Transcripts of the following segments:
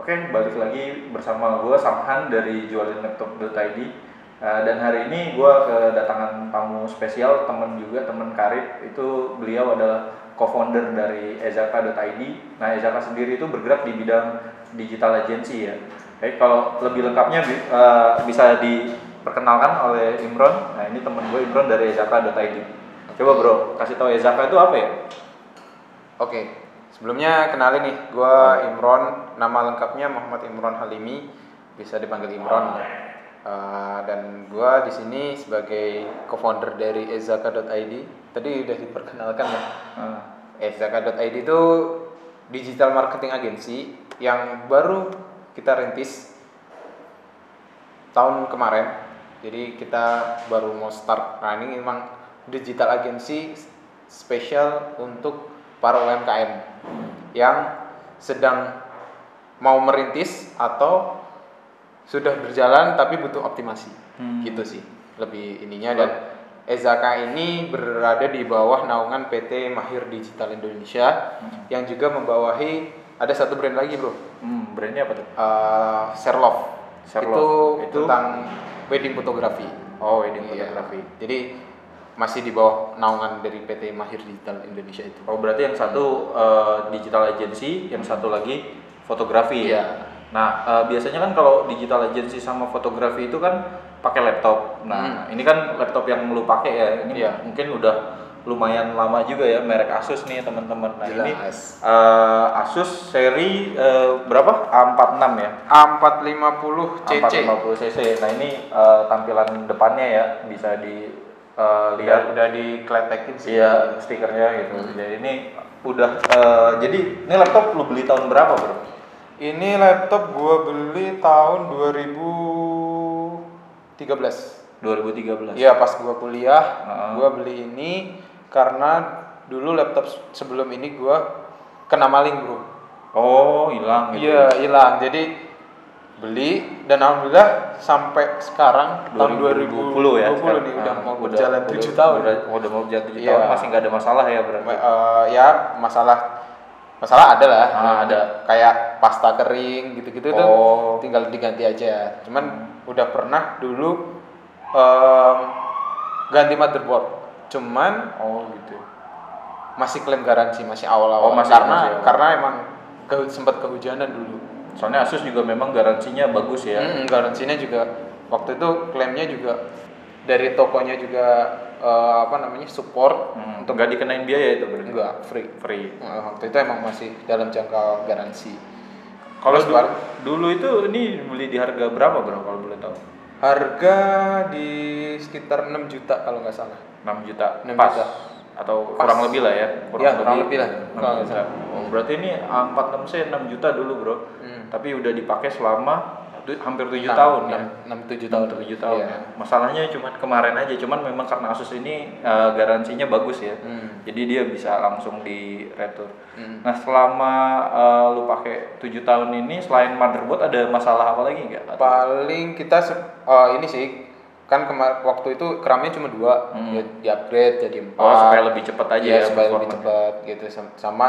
Oke, balik lagi bersama gue Samhan dari jualinlaptop.id Uh, dan hari ini gue kedatangan tamu spesial, temen juga, temen karib. Itu beliau adalah co-founder dari ezaka.id Nah, Ezaka sendiri itu bergerak di bidang digital agency ya. Oke, kalau lebih lengkapnya uh, bisa diperkenalkan oleh Imron. Nah, ini temen gue Imron dari ezaka.id Coba bro, kasih tahu Ezaka itu apa ya? Oke, sebelumnya kenalin nih, gua Imron, nama lengkapnya Muhammad Imron Halimi, bisa dipanggil Imron. Uh, dan gua di sini sebagai co-founder dari ezaka.id. Tadi udah diperkenalkan ya. Uh, ezaka.id itu digital marketing agency yang baru kita rintis tahun kemarin. Jadi kita baru mau start. Nah ini memang digital agency spesial untuk para UMKM yang sedang mau merintis atau sudah berjalan tapi butuh optimasi. Hmm. Gitu sih. Lebih ininya dan Ezaka ini berada di bawah naungan PT Mahir Digital Indonesia yang juga membawahi ada satu brand lagi, Bro. hmm, brandnya apa tuh? Uh, Serlov. Serlov. Itu, Itu? tentang wedding fotografi. Oh, wedding Iya. photography Jadi masih di bawah naungan dari PT Mahir Digital Indonesia itu. Oh berarti yang satu eh, digital agency, yang satu lagi fotografi. ya? Iya. Nah eh, biasanya kan kalau digital agency sama fotografi itu kan pakai laptop. Nah ini kan laptop yang lu pakai ya. Ini Hmm. Iya. mungkin udah lumayan lama juga ya merek Asus nih teman-teman. Nah ini eh, Asus seri eh, berapa? A46 ya. A450 CC. A450 cc. Nah ini eh, tampilan depannya ya bisa dilihat Udah, udah dikletekin sih. Iya stikernya gitu. Jadi ini udah eh, jadi ini laptop lu beli tahun berapa bro? Ini laptop gua beli tahun 2013. 2013. Iya, pas gua kuliah, Heeh. gua beli ini karena dulu laptop sebelum ini gua kena maling, Bro. Oh hilang gitu. Iya, hilang. Jadi beli dan alhamdulillah sampai sekarang tahun 2020 ya. nih sekarang. udah Nah, mau berjalan udah- 7 tahun. Udah, udah mau berjalan 7 Iya. tahun masih nggak ada masalah ya berarti. Eh, ya masalah masalah ada lah. Ah, ada. Kayak pasta kering gitu-gitu tuh Oh. tinggal diganti aja. Cuman udah pernah dulu em, ganti motherboard. Cuman Oh gitu. masih klaim garansi, masih awal-awal Oh, masih- karena masih awal. karena emang ke, sempat kehujanan dulu. Soalnya Asus juga memang garansinya bagus ya. Hmm, garansinya juga waktu itu klaimnya juga dari tokonya juga eh, apa namanya support Hmm, untuk nggak dikenain biaya itu berarti. enggak free. Free. Eh, waktu itu emang masih dalam jangka garansi. Kalau baru- dulu itu ini beli di harga berapa bro kalau boleh tahu? Harga di sekitar 6 juta kalau nggak salah. 6 juta 6 pas juta. Atau Pas. kurang lebih lah ya Iya, kurang lebih lah, 6 kalau nggak juta. Oh, berarti ini A46 c 6 juta dulu bro Hmm. tapi udah dipakai selama tu- hampir 7 Enam- tahun ya enam- enam tujuh tahun. 7 tahun Iya. ya. masalahnya cuma kemarin aja cuman memang karena Asus ini eh, garansinya bagus ya Hmm. jadi dia bisa langsung di retur Hmm. nah selama eh, lu pakai 7 tahun ini selain motherboard ada masalah apa lagi nggak Paling kita eh, ini sih kan kemar waktu itu keramnya cuma dua, Hmm. ya, di upgrade jadi empat. oh supaya lebih cepat aja Iya, ya supaya lebih cepat gitu Sam- sama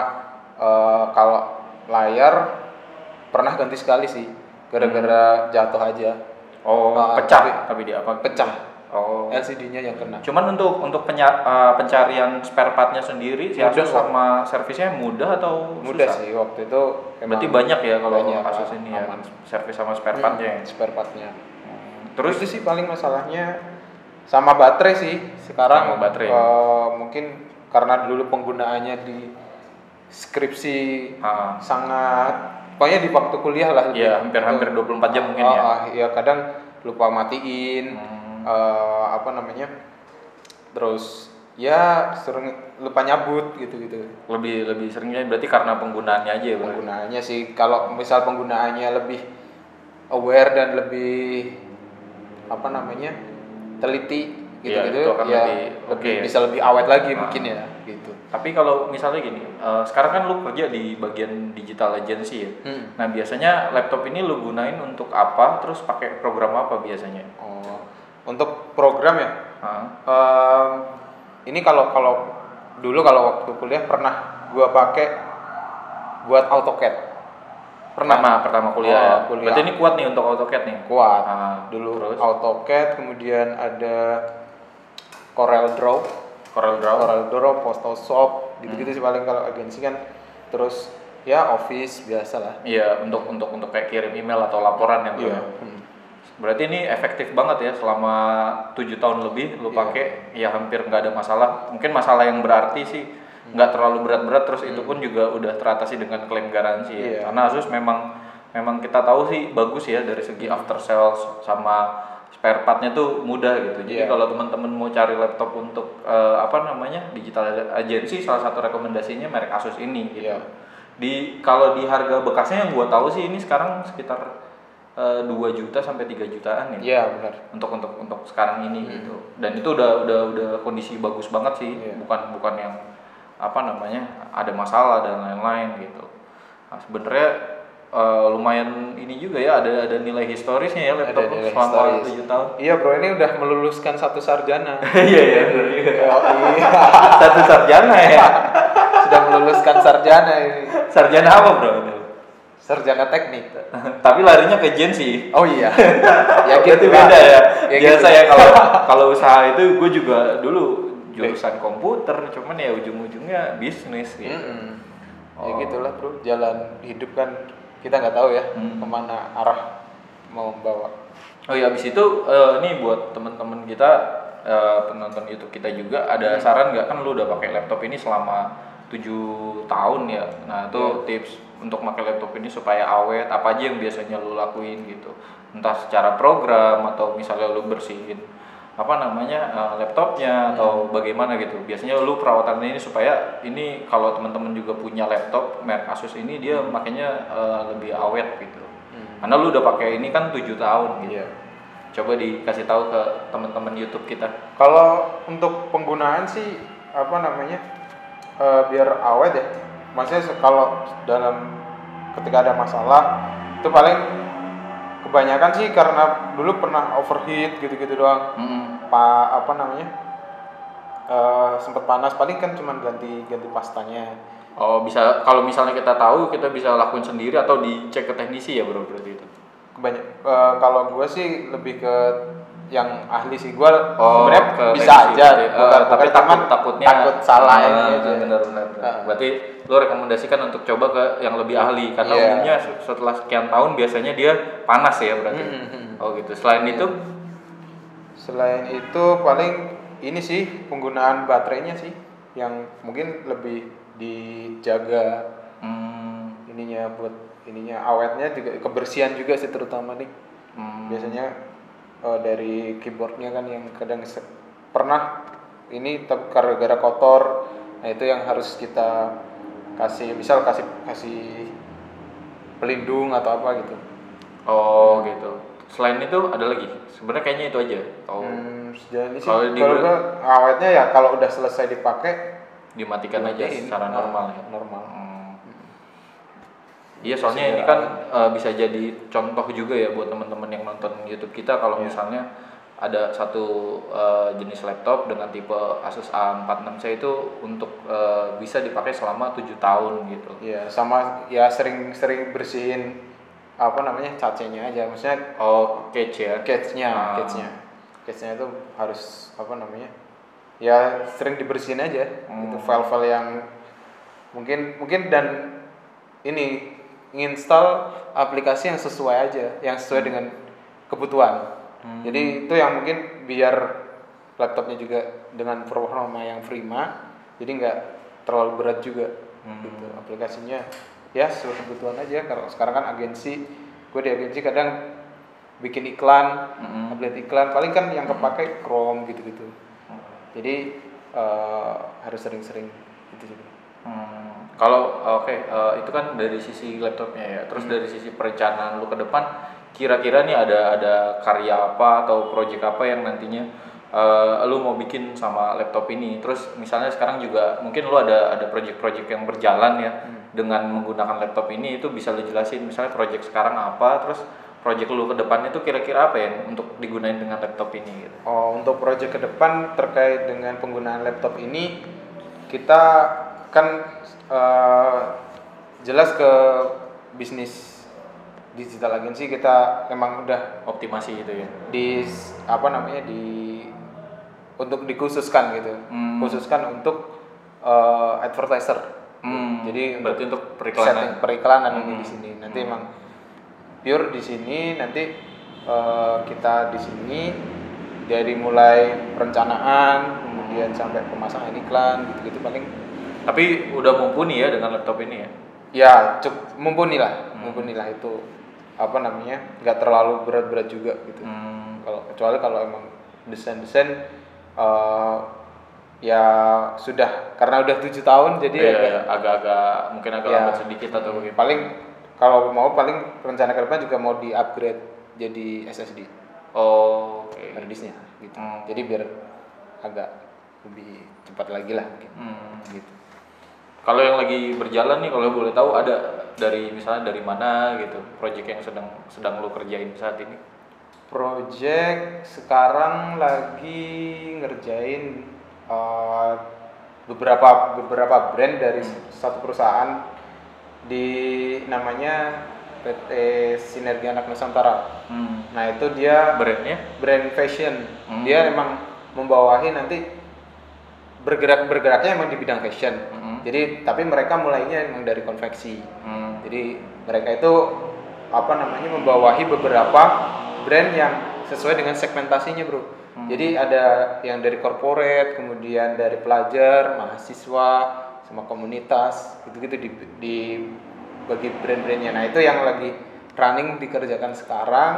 eh, kalau layar pernah ganti sekali sih gara-gara jatuh aja oh Ah, pecah tapi- tapi dia apa pecah oh LCD-nya yang kena Cuman untuk untuk penya- uh, pencarian spare partnya sendiri, Mudah kok. sama servisnya mudah atau mudah susah? sih waktu itu Berarti banyak ya kalau banyak, Asus ini ya, servis sama spare Hmm, partnya. ya? spare partnya Terus itu sih paling masalahnya sama baterai sih sekarang Sama baterai. eh, mungkin karena dulu penggunaannya di skripsi ah, sangat pokoknya di waktu kuliah lah. Iya, hampir-hampir Itu- 24 jam mungkin Oh, ya. iya kadang lupa matiin Hmm. eh, apa namanya terus ya sering lupa nyabut gitu-gitu lebih lebih seringnya berarti karena penggunaannya aja ya, penggunaannya sih kalau misal penggunaannya lebih aware dan lebih apa namanya teliti gitu-gitu itu akan ya lebih lebih oke ya. bisa lebih awet lagi Ah. mungkin ya gitu Tapi kalau misalnya gini, eh, sekarang kan lu kerja di bagian digital agency ya. Hmm. Nah biasanya laptop ini lu gunain untuk apa? Terus pakai program apa biasanya? oh untuk program ya Ah, Em, ini kalau kalau dulu kalau waktu kuliah pernah gua pakai buat AutoCAD. Pertama, pertama kuliah. Oh, ya. kuliah. Berarti ini kuat nih untuk AutoCAD nih. kuat Ah, dulu terus AutoCAD kemudian ada Corel Draw Corel Draw. Corel Draw Photoshop gitu-gitu sih paling kalau agensi kan terus ya Office biasa lah Iya, untuk untuk untuk kayak kirim email atau laporan yang Iya. tuh. Berarti ini efektif banget ya selama tujuh tahun lebih lu Iya. pakai ya hampir nggak ada masalah. Mungkin masalah yang berarti sih nggak terlalu berat-berat terus itu pun juga udah teratasi dengan klaim garansi ya. Iya. Karena Asus memang memang kita tahu sih bagus ya dari segi after sales sama spare partnya tuh mudah gitu. Jadi Iya. kalau teman-teman mau cari laptop untuk eh, apa namanya digital agency salah satu rekomendasinya merek Asus ini gitu. Iya. Di kalau di harga bekasnya yang gua tahu sih ini sekarang sekitar eh, 2 juta sampai 3 jutaan ya. Iya benar Untuk untuk untuk sekarang ini gitu. Dan itu udah udah udah kondisi bagus banget sih, Iya. bukan bukan yang apa namanya ada masalah dan lain-lain gitu. Nah, sebenarnya eh, lumayan ini juga ya ada ada nilai historisnya ya laptop Ada nilai selama. 7 tahun. iya bro ini udah meluluskan satu sarjana Iya iya iya Satu sarjana ya. sudah meluluskan sarjana ini Sarjana apa bro sarjana teknik Tapi larinya ke Gen sih. oh iya Ya gitu beda ya. Ya Biasa gitu. ya kalau kalau usaha itu gue juga dulu jurusan komputer, cuman ya ujung-ujungnya bisnis gitu. Mm-mm. ya Oh. gitulah bro jalan hidup kan kita nggak tahu ya Hmm. ke mana arah mau bawa Oh iya, abis itu eh, nih buat temen-temen kita eh, penonton YouTube kita juga ada saran nggak kan lu udah pakai laptop ini selama 7 tahun ya. Nah, itu tips untuk pakai laptop ini supaya awet apa aja yang biasanya lu lakuin gitu. Entah secara program atau misalnya lu bersihin apa namanya eh, laptopnya atau bagaimana gitu. Biasanya lu perawatannya ini supaya ini kalau teman-teman juga punya laptop merek Asus ini dia makanya eh, lebih awet gitu. Karena lu udah pakai ini kan 7 tahun gitu. Iya. Coba dikasih tahu ke teman-teman YouTube kita. Kalau untuk penggunaan sih apa namanya eh, biar awet ya. Maksudnya kalau dalam ketika ada masalah itu paling kebanyakan sih karena dulu pernah overheat gitu-gitu doang. Pa apa namanya eh sempat panas paling kan cuman ganti ganti pastanya. Oh bisa kalau misalnya kita tahu kita bisa lakuin sendiri atau dicek ke teknisi ya bro berarti itu. Kebanyak eh, kalau gue sih lebih ke yang ahli sih gue Oh, sebenarnya bisa aja. Eh, bukan tapi bukan takut takutnya takut salah Ah, ini aja. Benar benar. benar. Ah. Berarti lu rekomendasikan untuk coba ke yang lebih ahli karena Iya. umumnya setelah sekian tahun biasanya dia panas ya berarti. Hmm, hmm. Oh gitu. Selain itu Selain itu paling ini sih penggunaan baterainya sih yang mungkin lebih dijaga hmm, ininya buat ininya awetnya juga kebersihan juga sih terutama nih hmm, biasanya eh, dari keyboardnya kan yang kadang pernah ini gara-gara kotor nah itu yang harus kita kasih misal kasih kasih pelindung atau apa gitu Oh gitu. Selain itu ada lagi. Sebenarnya kayaknya itu aja. Oh Hmm, sejauh ini sih Kalau gua awetnya ya kalau udah selesai dipakai dimatikan aja dimatiin. secara normal ya. normal Hmm. Iya soalnya ini kan eh, bisa jadi contoh juga ya buat teman-teman yang nonton YouTube kita kalau Iya. misalnya ada satu eh, jenis laptop dengan tipe Asus A46C itu untuk eh, bisa dipakai selama tujuh tahun gitu. Iya, sama ya sering-sering bersihin apa namanya cacenya aja, maksudnya Oh, catch ya. cage-nya, Ah. cage-nya, cage-nya itu harus apa namanya? Ya sering dibersihin aja, Hmm. itu file-file yang mungkin mungkin dan ini nginstal aplikasi yang sesuai aja, yang sesuai dengan kebutuhan. Hmm. Jadi itu yang mungkin biar laptopnya juga dengan performa yang prima, jadi nggak terlalu berat juga. Hmm. Gitu. Aplikasinya ya sesuai kebutuhan aja. Kalau sekarang kan agensi, gue di agensi kadang bikin iklan, Mm-mm. upload iklan, paling kan yang kepake Chrome gitu-gitu. Jadi eh, harus sering-sering gitu juga. Hmm, kalau oke eh, itu kan dari sisi laptopnya ya. Terus dari sisi perencanaan lu ke depan, kira-kira nih ada ada karya apa atau project apa yang nantinya eh, lu mau bikin sama laptop ini. Terus misalnya sekarang juga mungkin lu ada ada project-project yang berjalan ya dengan menggunakan laptop ini itu bisa lu jelasin misalnya project sekarang apa, terus project lu ke depan itu kira-kira apa ya untuk digunain dengan laptop ini gitu. Oh, untuk proyek ke depan terkait dengan penggunaan laptop ini, kita kan eh, jelas ke bisnis digital agency kita emang udah optimasi gitu ya di apa namanya di untuk dikhususkan gitu Hmm. khususkan untuk eh, advertiser Hmm, jadi berarti untuk untuk periklanan setting periklanan Hmm. di sini nanti Hmm. emang pure di sini nanti eh, kita di sini dari mulai perencanaan kemudian sampai pemasangan iklan gitu-gitu paling tapi udah mumpuni ya dengan laptop ini ya? Ya cukup mumpuni lah Hmm. mumpuni lah itu apa namanya nggak terlalu berat-berat juga gitu. Hmm, kalau kecuali kalau emang desain-desain eh, ya sudah karena udah tujuh tahun jadi iya, agak- iya, agak-agak mungkin agak Ya. lambat sedikit atau bagaimana? Paling kalau mau paling rencana ke depan juga mau di upgrade jadi SSD oh oke. Hard disknya gitu. Hmm. jadi biar agak lebih cepat lagi lah mungkin. Hmm. gitu Kalau yang lagi berjalan nih, kalau boleh tahu ada dari misalnya dari mana gitu, project yang sedang sedang lo kerjain saat ini? project sekarang lagi ngerjain uh, beberapa beberapa brand dari satu perusahaan di namanya PT Sinergi Anak Nusantara. Hmm. Nah itu dia Brandnya? brand fashion. Hmm. Dia emang membawahi nanti bergerak bergeraknya emang di bidang fashion. Hmm. Jadi tapi mereka mulainya emang dari konveksi. Hmm. Jadi mereka itu apa namanya membawahi beberapa brand yang sesuai dengan segmentasinya, Bro. Hmm. Jadi ada yang dari corporate, kemudian dari pelajar, mahasiswa, sama komunitas, gitu-gitu di, di bagi brand-brandnya. Nah itu yang lagi running dikerjakan sekarang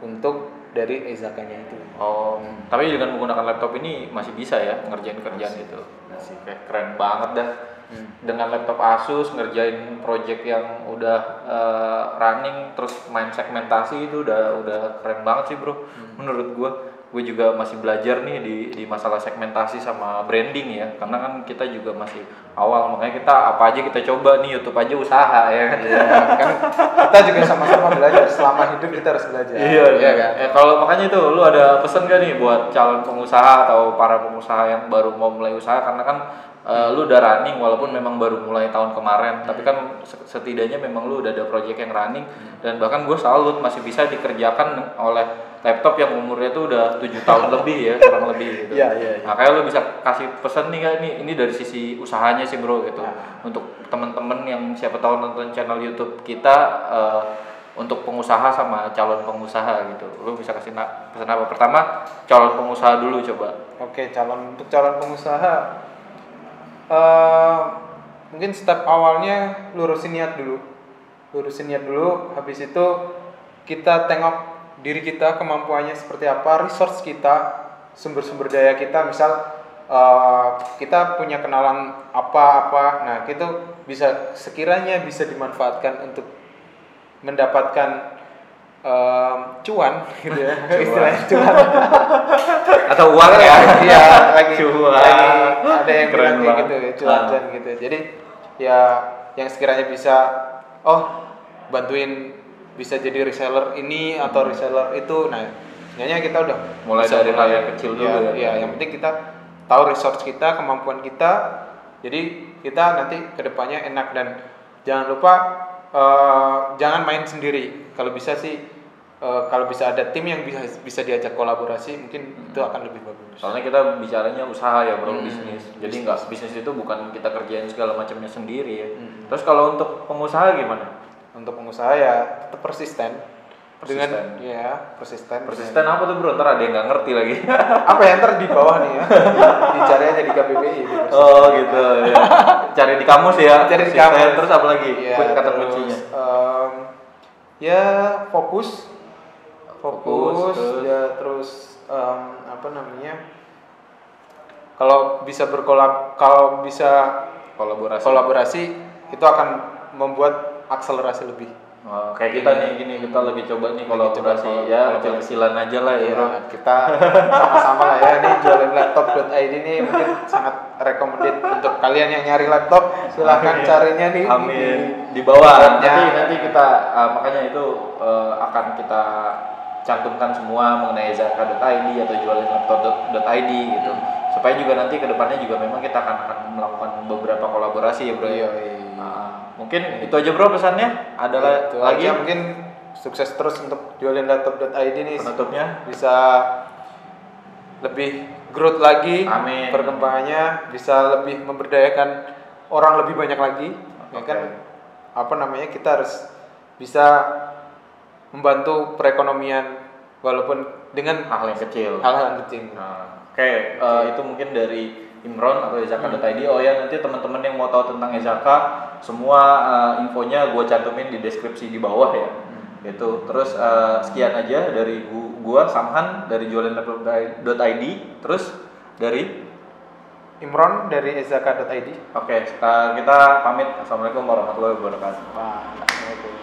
untuk dari Ezakanya itu. Oh, tapi dengan menggunakan laptop ini masih bisa ya ngerjain kerjaan itu. Masih kayak keren banget dah. Hmm. Dengan laptop Asus ngerjain project yang udah eh, running terus main segmentasi itu udah udah keren banget sih, Bro. Menurut gua gue juga masih belajar nih di di masalah segmentasi sama branding ya karena kan kita juga masih awal makanya kita apa aja kita coba nih YouTube aja usaha ya kan Iya, kan kita juga sama-sama belajar selama hidup kita harus belajar. Iya, iya kan. Eh, kalau makanya itu lu ada pesan gak nih buat calon pengusaha atau para pengusaha yang baru mau mulai usaha karena kan eh, lu udah running walaupun memang baru mulai tahun kemarin, tapi kan se- setidaknya memang lu udah ada project yang running dan bahkan gue salut masih bisa dikerjakan oleh laptop yang umurnya tuh udah tujuh tahun lebih ya kurang lebih gitu. Iya, iya, iya. Nah, kayak lu bisa kasih pesan nih kan nih ini dari sisi usahanya sih bro gitu Nah. untuk teman-teman yang siapa tahu nonton channel YouTube kita eh, untuk pengusaha sama calon pengusaha gitu. Lu bisa kasih pesan apa? Pertama, calon pengusaha dulu coba. Oke, calon untuk calon pengusaha eh mungkin step awalnya lurusin niat dulu. Lurusin niat dulu, habis itu kita tengok diri kita kemampuannya seperti apa, resource kita, sumber-sumber daya kita, misal eh, kita punya kenalan apa-apa, nah itu bisa sekiranya bisa dimanfaatkan untuk mendapatkan em, cuan gitu ya, istilahnya cuan. Atau uang ya? Iya, lagi, Cuan. lagi ada yang Keren bilang gitu ya, cuan Ah. gitu. Jadi ya yang sekiranya bisa oh bantuin bisa jadi reseller ini atau reseller itu. Nah, sebenarnya kita udah Mulai bisa dari hal yang kecil dulu Iya, ya. Iya, yang penting kita tahu resource kita, kemampuan kita. Jadi kita nanti ke depannya enak dan jangan lupa eh, jangan main sendiri. Kalau bisa sih eh, kalau bisa ada tim yang bisa bisa diajak kolaborasi mungkin itu akan lebih bagus. Soalnya kita bicaranya usaha ya bro, Hmm, bisnis. Jadi nggak bisnis itu bukan kita kerjain segala macamnya sendiri ya. Hmm. Terus kalau untuk pengusaha gimana? Untuk pengusaha ya tetap persisten. Persisten. Dengan ya persisten. Persisten apa tuh bro? Ntar ada yang nggak ngerti lagi. Apa ya ntar di bawah nih ya? Dicari aja di KBBI. di oh gitu ya. Cari di kamus ya. Cari di kamus. Terus apa lagi? Iya, kata kuncinya. em, ya fokus, fokus, Fokus, terus? ya terus em, apa namanya? Kalau bisa berkolab, kalau bisa Kolaborasi. kolaborasi itu akan membuat akselerasi lebih. Oh, kayak kita nih gini kita lagi coba nih coba kolaborasi kol- ya kecil-kecilan aja lah ya. Iya, kita sama-sama lah ya nih jualan laptop.id ini mungkin sangat recommended untuk kalian yang nyari laptop silahkan Amin. carinya nih Amin. Di bawah. Nanti nanti kita uh, makanya itu uh, akan kita cantumkan semua mengenai zaka.id atau laptop.id gitu. Supaya juga nanti ke depannya juga memang kita akan akan melakukan beberapa kolaborasi ya bro. ya. Iya, iya. Nah, mungkin itu aja bro pesannya. Ada la- Itu lagi? aja mungkin sukses terus untuk jualin laptop.id nih Penutupnya bisa lebih growth lagi Amin. perkembangannya bisa lebih memberdayakan orang lebih banyak lagi ya Oke. kan apa namanya kita harus bisa membantu perekonomian walaupun dengan hal yang kecil. hal-hal yang kecil Nah, Oke, eh, itu mungkin dari Imron atau Ezaka.id. Oh ya, nanti teman-teman yang mau tahu tentang Ezaka, semua eh, infonya gue cantumin di deskripsi di bawah ya. Gitu. Terus eh, sekian aja dari gu- gua Samhan dari jualan.id. Terus dari Imron dari ezaka.id Oke, eh, kita pamit. Assalamualaikum warahmatullahi wabarakatuh. Wah.